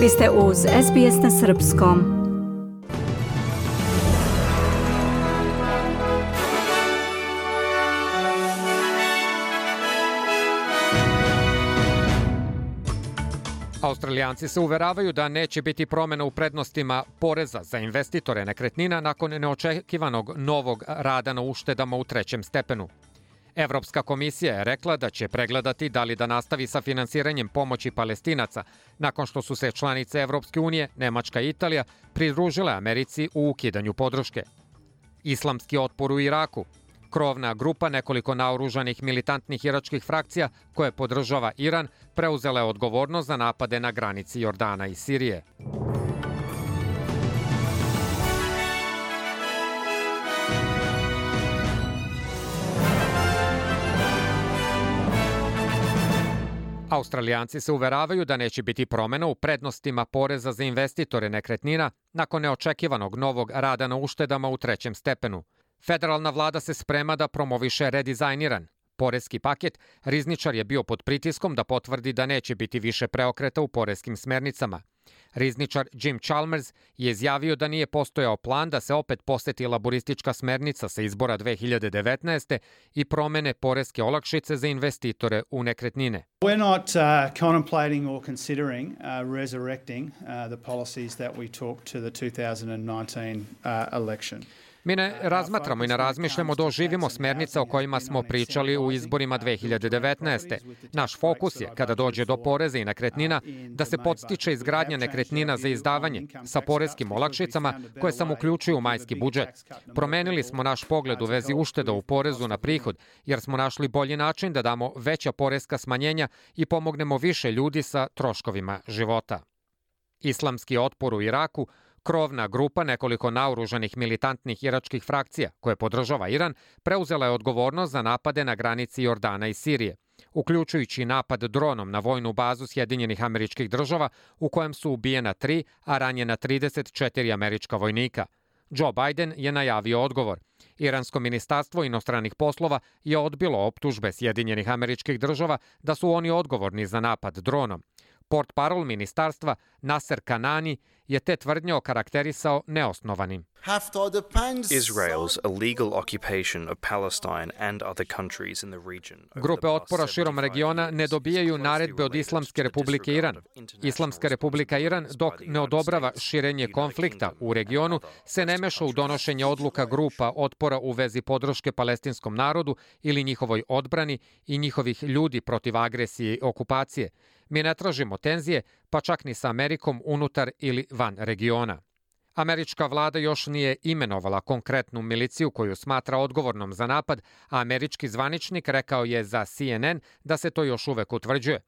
Vi ste uz SBS na Srpskom. Australijanci se uveravaju da neće biti promena u prednostima poreza za investitore nekretnina nakon neočekivanog novog rada na uštedama u trećem stepenu. Evropska komisija je rekla da će pregledati da li da nastavi sa finansiranjem pomoći palestinaca nakon što su se članice Evropske unije, Nemačka i Italija pridružile Americi u ukidanju podrške. Islamski otpor u Iraku Krovna grupa nekoliko naoružanih militantnih iračkih frakcija koje podržava Iran preuzela je odgovornost za napade na granici Jordana i Sirije. Australijanci se uveravaju da neće biti promena u prednostima poreza za investitore nekretnina nakon neočekivanog novog rada na uštedama u trećem stepenu – Federalna vlada se sprema da promoviše redizajniran poreski paket, Rizničar je bio pod pritiskom da potvrdi da neće biti više preokreta u poreskim smernicama. Rizničar Jim Chalmers je izjavio da nije postojao plan da se opet poseti laboristička smernica sa izbora 2019. i promene poreske olakšice za investitore u nekretnine. We're not uh, contemplating or considering uh, resurrecting uh, the policies that we took to the 2019 uh, election. Mi ne razmatramo i ne razmišljamo da oživimo smernice o kojima smo pričali u izborima 2019. Naš fokus je, kada dođe do poreza i nekretnina, da se podstiče izgradnja nekretnina za izdavanje sa poreskim olakšicama koje sam uključio u majski budžet. Promenili smo naš pogled u vezi ušteda u porezu na prihod, jer smo našli bolji način da damo veća poreska smanjenja i pomognemo više ljudi sa troškovima života. Islamski otpor u Iraku Krovna grupa nekoliko naoružanih militantnih iračkih frakcija, koje podržava Iran, preuzela je odgovornost za napade na granici Jordana i Sirije, uključujući napad dronom na vojnu bazu Sjedinjenih američkih država u kojem su ubijena tri, a ranjena 34 američka vojnika. Joe Biden je najavio odgovor. Iransko ministarstvo inostranih poslova je odbilo optužbe Sjedinjenih američkih država da su oni odgovorni za napad dronom. Port parol ministarstva Nasser Kanani je te tvrdnje okarakterisao neosnovanim. Israel's illegal occupation of Palestine and other countries in the region. Grupe otpora širom regiona ne dobijaju naredbe od Islamske republike Iran. Islamska republika Iran, dok ne odobrava širenje konflikta u regionu, se ne meša u donošenje odluka grupa otpora u vezi podrške palestinskom narodu ili njihovoj odbrani i njihovih ljudi protiv agresije i okupacije. Mi ne tražimo tenzije, pa čak ni sa Amerikom unutar ili van regiona. Američka vlada još nije imenovala konkretnu miliciju koju smatra odgovornom za napad, a američki zvaničnik rekao je za CNN da se to još uvek utvrđuje.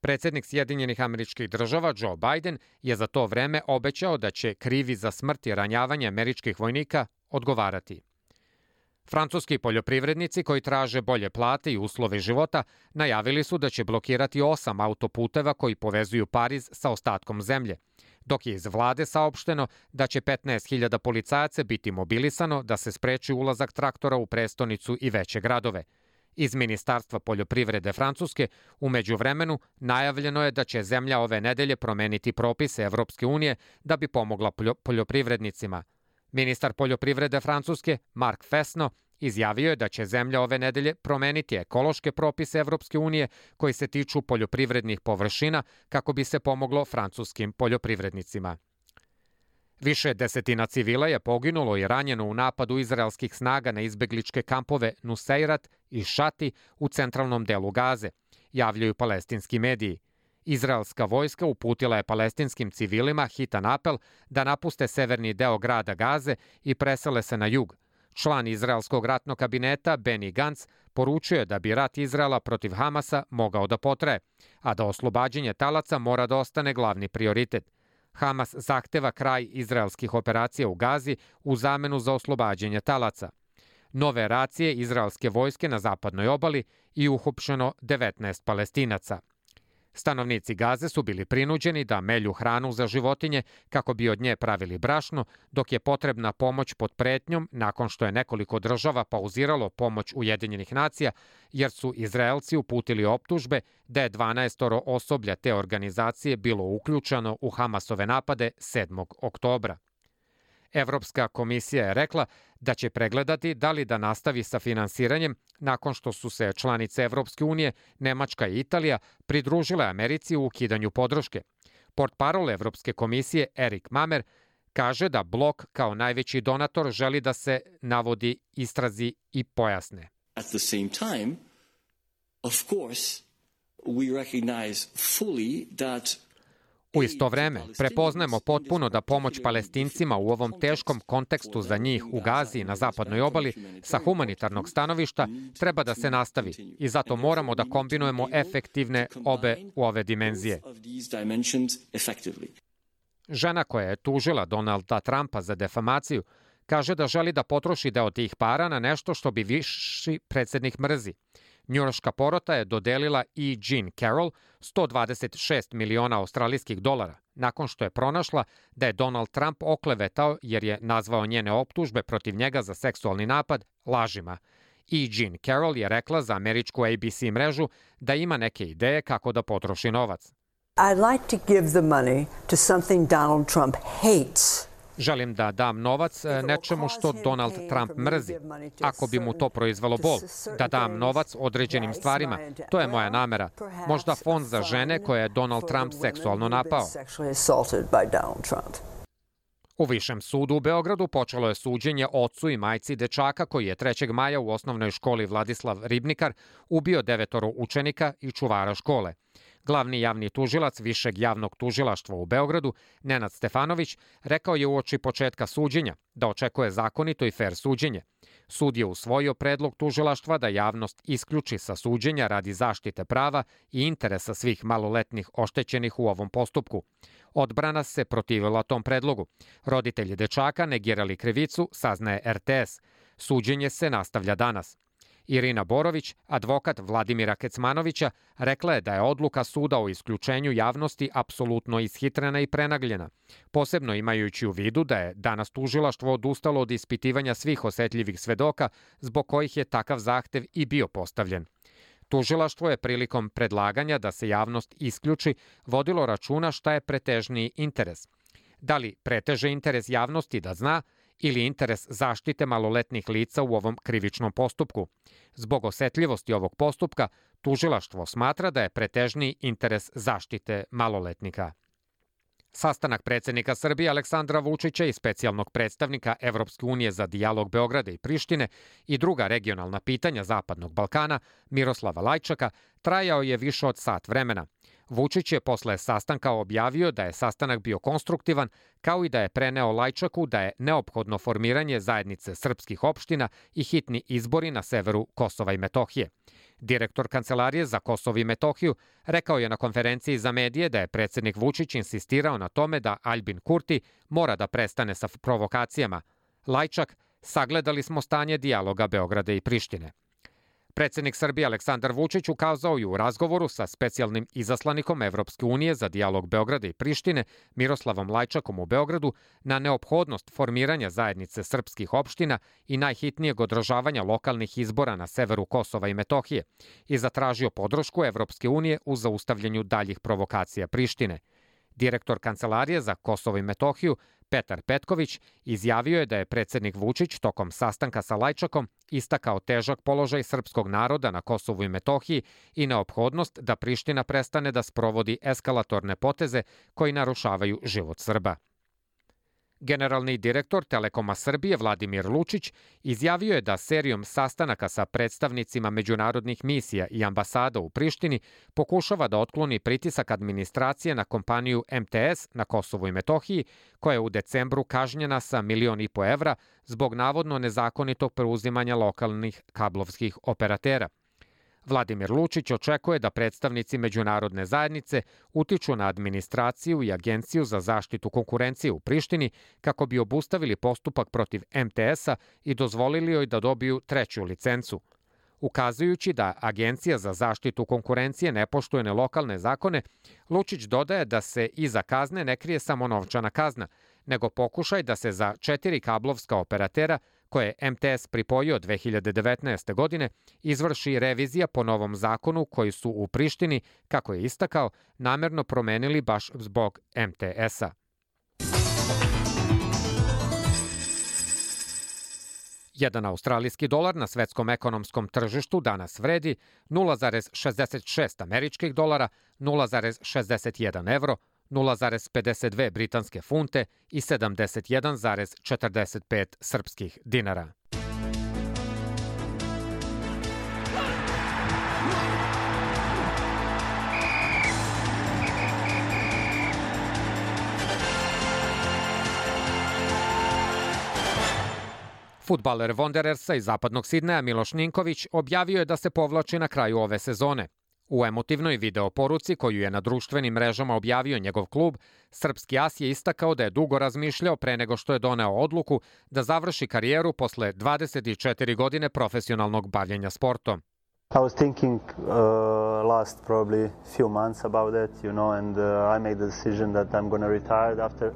Predsednik Sjedinjenih američkih država Joe Biden je za to vreme obećao da će krivi za smrt i ranjavanje američkih vojnika odgovarati. Francuski poljoprivrednici koji traže bolje plate i uslove života najavili su da će blokirati osam autoputeva koji povezuju Pariz sa ostatkom zemlje, dok je iz vlade saopšteno da će 15.000 policajaca biti mobilisano da se spreči ulazak traktora u prestonicu i veće gradove. Iz Ministarstva poljoprivrede Francuske umeđu vremenu najavljeno je da će zemlja ove nedelje promeniti propise Evropske unije da bi pomogla poljoprivrednicima – Ministar poljoprivrede Francuske, Mark Fesno, izjavio je da će zemlja ove nedelje promeniti ekološke propise Evropske unije koji se tiču poljoprivrednih površina kako bi se pomoglo francuskim poljoprivrednicima. Više desetina civila je poginulo i ranjeno u napadu izraelskih snaga na izbegličke kampove Nuseirat i Šati u centralnom delu Gaze, javljaju palestinski mediji – Izraelska vojska uputila je palestinskim civilima hitan apel da napuste severni deo grada Gaze i presele se na jug. Član izraelskog ratnog kabineta Benny Gantz poručuje da bi rat Izraela protiv Hamasa mogao da potraje, a da oslobađanje talaca mora da ostane glavni prioritet. Hamas zahteva kraj izraelskih operacija u Gazi u zamenu za oslobađanje talaca. Nove racije izraelske vojske na zapadnoj obali i uhopšeno 19 palestinaca. Stanovnici Gaze su bili prinuđeni da melju hranu za životinje kako bi od nje pravili brašno, dok je potrebna pomoć pod pretnjom nakon što je nekoliko država pauziralo pomoć Ujedinjenih nacija, jer su Izraelci uputili optužbe da je 12 osoblja te organizacije bilo uključeno u Hamasove napade 7. oktobra. Evropska komisija je rekla da će pregledati da li da nastavi sa finansiranjem nakon što su se članice Evropske unije, Nemačka i Italija pridružile Americi u ukidanju podrške. Port parol Evropske komisije Erik Mamer kaže da blok kao najveći donator želi da se navodi istrazi i pojasne. At the same time, of course, we recognize fully that U isto vreme, prepoznajemo potpuno da pomoć palestincima u ovom teškom kontekstu za njih u Gazi i na zapadnoj obali sa humanitarnog stanovišta treba da se nastavi i zato moramo da kombinujemo efektivne obe u ove dimenzije. Žena koja je tužila Donalda Trumpa za defamaciju kaže da želi da potroši deo tih para na nešto što bi viši predsednik mrzi – Njurška porota je dodelila i Jean Carroll 126 miliona australijskih dolara, nakon što je pronašla da je Donald Trump oklevetao jer je nazvao njene optužbe protiv njega za seksualni napad lažima. I Jean Carroll je rekla za američku ABC mrežu da ima neke ideje kako da potroši novac. I'd like to give the money to something Donald Trump hates. Želim da dam novac e, nečemu što Donald Trump mrzi, ako bi mu to proizvelo bol. Da dam novac određenim stvarima. To je moja namera. Možda fond za žene koje je Donald Trump seksualno napao. U Višem sudu u Beogradu počelo je suđenje ocu i majci dečaka koji je 3. maja u osnovnoj školi Vladislav Ribnikar ubio devetoro učenika i čuvara škole. Glavni javni tužilac Višeg javnog tužilaštva u Beogradu, Nenad Stefanović, rekao je uoči početka suđenja da očekuje zakonito i fair suđenje. Sud je usvojio predlog tužilaštva da javnost isključi sa suđenja radi zaštite prava i interesa svih maloletnih oštećenih u ovom postupku. Odbrana se protivila tom predlogu. Roditelji dečaka negirali krivicu, saznaje RTS. Suđenje se nastavlja danas. Irina Borović, advokat Vladimira Kecmanovića, rekla je da je odluka suda o isključenju javnosti apsolutno ishitrena i prenagljena, posebno imajući u vidu da je danas tužilaštvo odustalo od ispitivanja svih osetljivih svedoka zbog kojih je takav zahtev i bio postavljen. Tužilaštvo je prilikom predlaganja da se javnost isključi vodilo računa šta je pretežniji interes. Da li preteže interes javnosti da zna ili interes zaštite maloletnih lica u ovom krivičnom postupku. Zbog osetljivosti ovog postupka, tužilaštvo smatra da je pretežni interes zaštite maloletnika. Sastanak predsednika Srbije Aleksandra Vučića i specijalnog predstavnika Evropske unije za dijalog Beograda i Prištine i druga regionalna pitanja Zapadnog Balkana Miroslava Lajčaka trajao je više od sat vremena – Vučić je posle sastanka objavio da je sastanak bio konstruktivan, kao i da je preneo Lajčaku da je neophodno formiranje zajednice srpskih opština i hitni izbori na severu Kosova i Metohije. Direktor Kancelarije za Kosovo i Metohiju rekao je na konferenciji za medije da je predsednik Vučić insistirao na tome da Albin Kurti mora da prestane sa provokacijama. Lajčak, sagledali smo stanje dijaloga Beograda i Prištine. Predsednik Srbije Aleksandar Vučić ukazao je u razgovoru sa specijalnim izaslanikom Evropske unije za dijalog Beograda i Prištine Miroslavom Lajčakom u Beogradu na neophodnost formiranja zajednice srpskih opština i najhitnijeg održavanja lokalnih izbora na severu Kosova i Metohije i zatražio podršku Evropske unije u zaustavljanju daljih provokacija Prištine. Direktor Kancelarije za Kosovo i Metohiju Petar Petković izjavio je da je predsednik Vučić tokom sastanka sa Lajčakom istakao težak položaj srpskog naroda na Kosovu i Metohiji i neophodnost da Priština prestane da sprovodi eskalatorne poteze koji narušavaju život Srba. Generalni direktor Telekoma Srbije Vladimir Lučić izjavio je da serijom sastanaka sa predstavnicima međunarodnih misija i ambasada u Prištini pokušava da otkloni pritisak administracije na kompaniju MTS na Kosovu i Metohiji, koja je u decembru kažnjena sa milion i po evra zbog navodno nezakonitog preuzimanja lokalnih kablovskih operatera – Vladimir Lučić očekuje da predstavnici međunarodne zajednice utiču na administraciju i Agenciju za zaštitu konkurencije u Prištini kako bi obustavili postupak protiv MTS-a i dozvolili joj da dobiju treću licencu. Ukazujući da Agencija za zaštitu konkurencije ne poštuje lokalne zakone, Lučić dodaje da se iza kazne ne krije samo novčana kazna, nego pokušaj da se za četiri kablovska operatera koje MTS pripojio 2019. godine, izvrši revizija po novom zakonu koji su u Prištini, kako je istakao, namerno promenili baš zbog MTS-a. Jedan australijski dolar na svetskom ekonomskom tržištu danas vredi 0,66 američkih dolara, 0,61 evro, 0,52 britanske funte i 71,45 srpskih dinara. Futbaler Wanderersa iz zapadnog Sidneja Miloš Ninković objavio je da se povlači na kraju ove sezone. U emotivnoj video poruci koju je na društvenim mrežama objavio njegov klub, Srpski as je istakao da je dugo razmišljao pre nego što je doneo odluku da završi karijeru posle 24 godine profesionalnog bavljenja sportom. I was thinking uh, last probably few months about that, you know, and uh, I made the decision that I'm going to retire after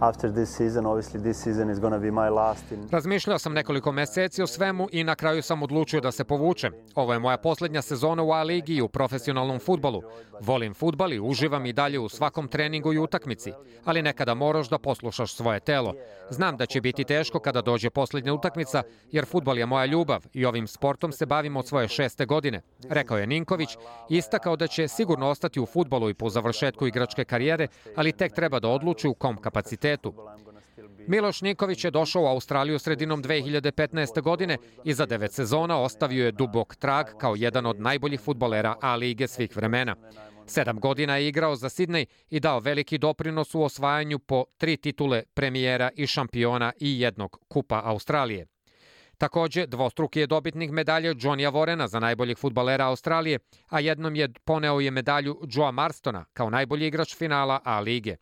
after this season. Obviously this season is going to be my last in Razmišljao sam nekoliko meseci o svemu i na kraju sam odlučio da se povučem. Ovo je moja poslednja sezona u A ligi i u profesionalnom futbolu. Volim futbal i uživam i dalje u svakom treningu i utakmici, ali nekada moraš da poslušaš svoje telo. Znam da će biti teško kada dođe poslednja utakmica, jer futbal je moja ljubav i ovim sportom se bavim od svoje šeste godine, rekao je Ninković istakao da će sigurno ostati u futbolu i po završetku igračke karijere, ali tek treba da odluči u kom kapacitetu svetu. Miloš Niković je došao u Australiju sredinom 2015. godine i za devet sezona ostavio je dubok trag kao jedan od najboljih futbolera A lige svih vremena. Sedam godina je igrao za Sidney i dao veliki doprinos u osvajanju po tri titule premijera i šampiona i jednog kupa Australije. Takođe, dvostruki je dobitnik medalje Johnnyja Vorena za najboljeg futbalera Australije, a jednom je poneo je medalju Joa Marstona kao najbolji igrač finala A lige.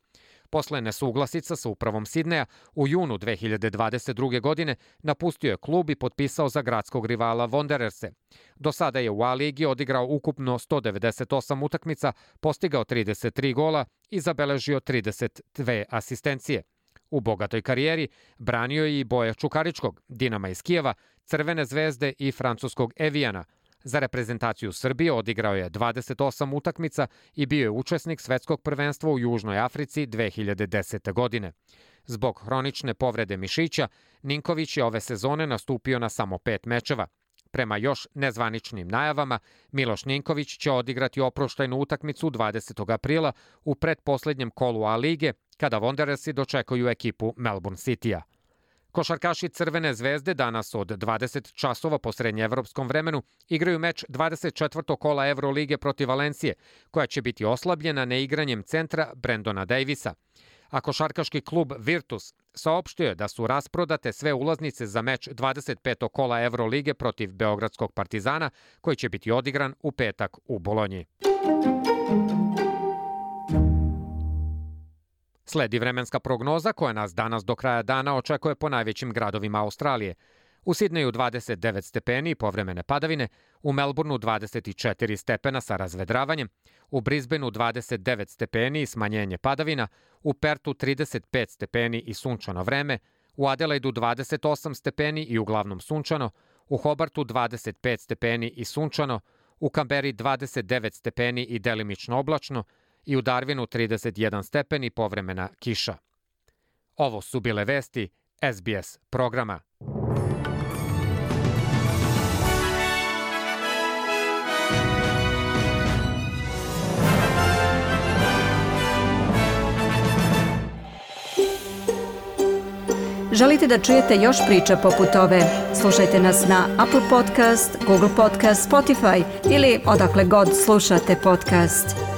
Posle nesuglasica sa upravom Sidneja, u junu 2022. godine napustio je klub i potpisao za gradskog rivala Wandererse. Do sada je u A ligi odigrao ukupno 198 utakmica, postigao 33 gola i zabeležio 32 asistencije. U bogatoj karijeri branio je i Boja Čukaričkog, Dinama iz Kijeva, Crvene zvezde i francuskog Evijana – Za reprezentaciju Srbije odigrao je 28 utakmica i bio je učesnik svetskog prvenstva u Južnoj Africi 2010. godine. Zbog hronične povrede mišića, Ninković je ove sezone nastupio na samo pet mečeva. Prema još nezvaničnim najavama, Miloš Ninković će odigrati oproštajnu utakmicu 20. aprila u predposlednjem kolu A lige, kada Wanderersi dočekuju ekipu Melbourne City-a. Košarkaši Crvene zvezde danas od 20 časova po srednjeevropskom vremenu igraju meč 24. kola Evrolige protiv Valencije, koja će biti oslabljena neigranjem centra Brendona Davisa. A košarkaški klub Virtus saopštio je da su rasprodate sve ulaznice za meč 25. kola Evrolige protiv Beogradskog Partizana, koji će biti odigran u petak u Bolonji. Sledi vremenska prognoza koja nas danas do kraja dana očekuje po najvećim gradovima Australije. U Sidneju 29 stepeni i povremene padavine, u Melbourneu 24 stepena sa razvedravanjem, u Brisbaneu 29 stepeni i smanjenje padavina, u Pertu 35 stepeni i sunčano vreme, u Adelaidu 28 stepeni i uglavnom sunčano, u Hobartu 25 stepeni i sunčano, u Kamberi 29 stepeni i delimično oblačno, i u Darwinu 31 stepen i povremena kiša. Ovo su bile vesti SBS programa. Želite da čujete još priča poput ove? Slušajte nas na Apple Podcast, Google Podcast, Spotify ili odakle god slušate podcast.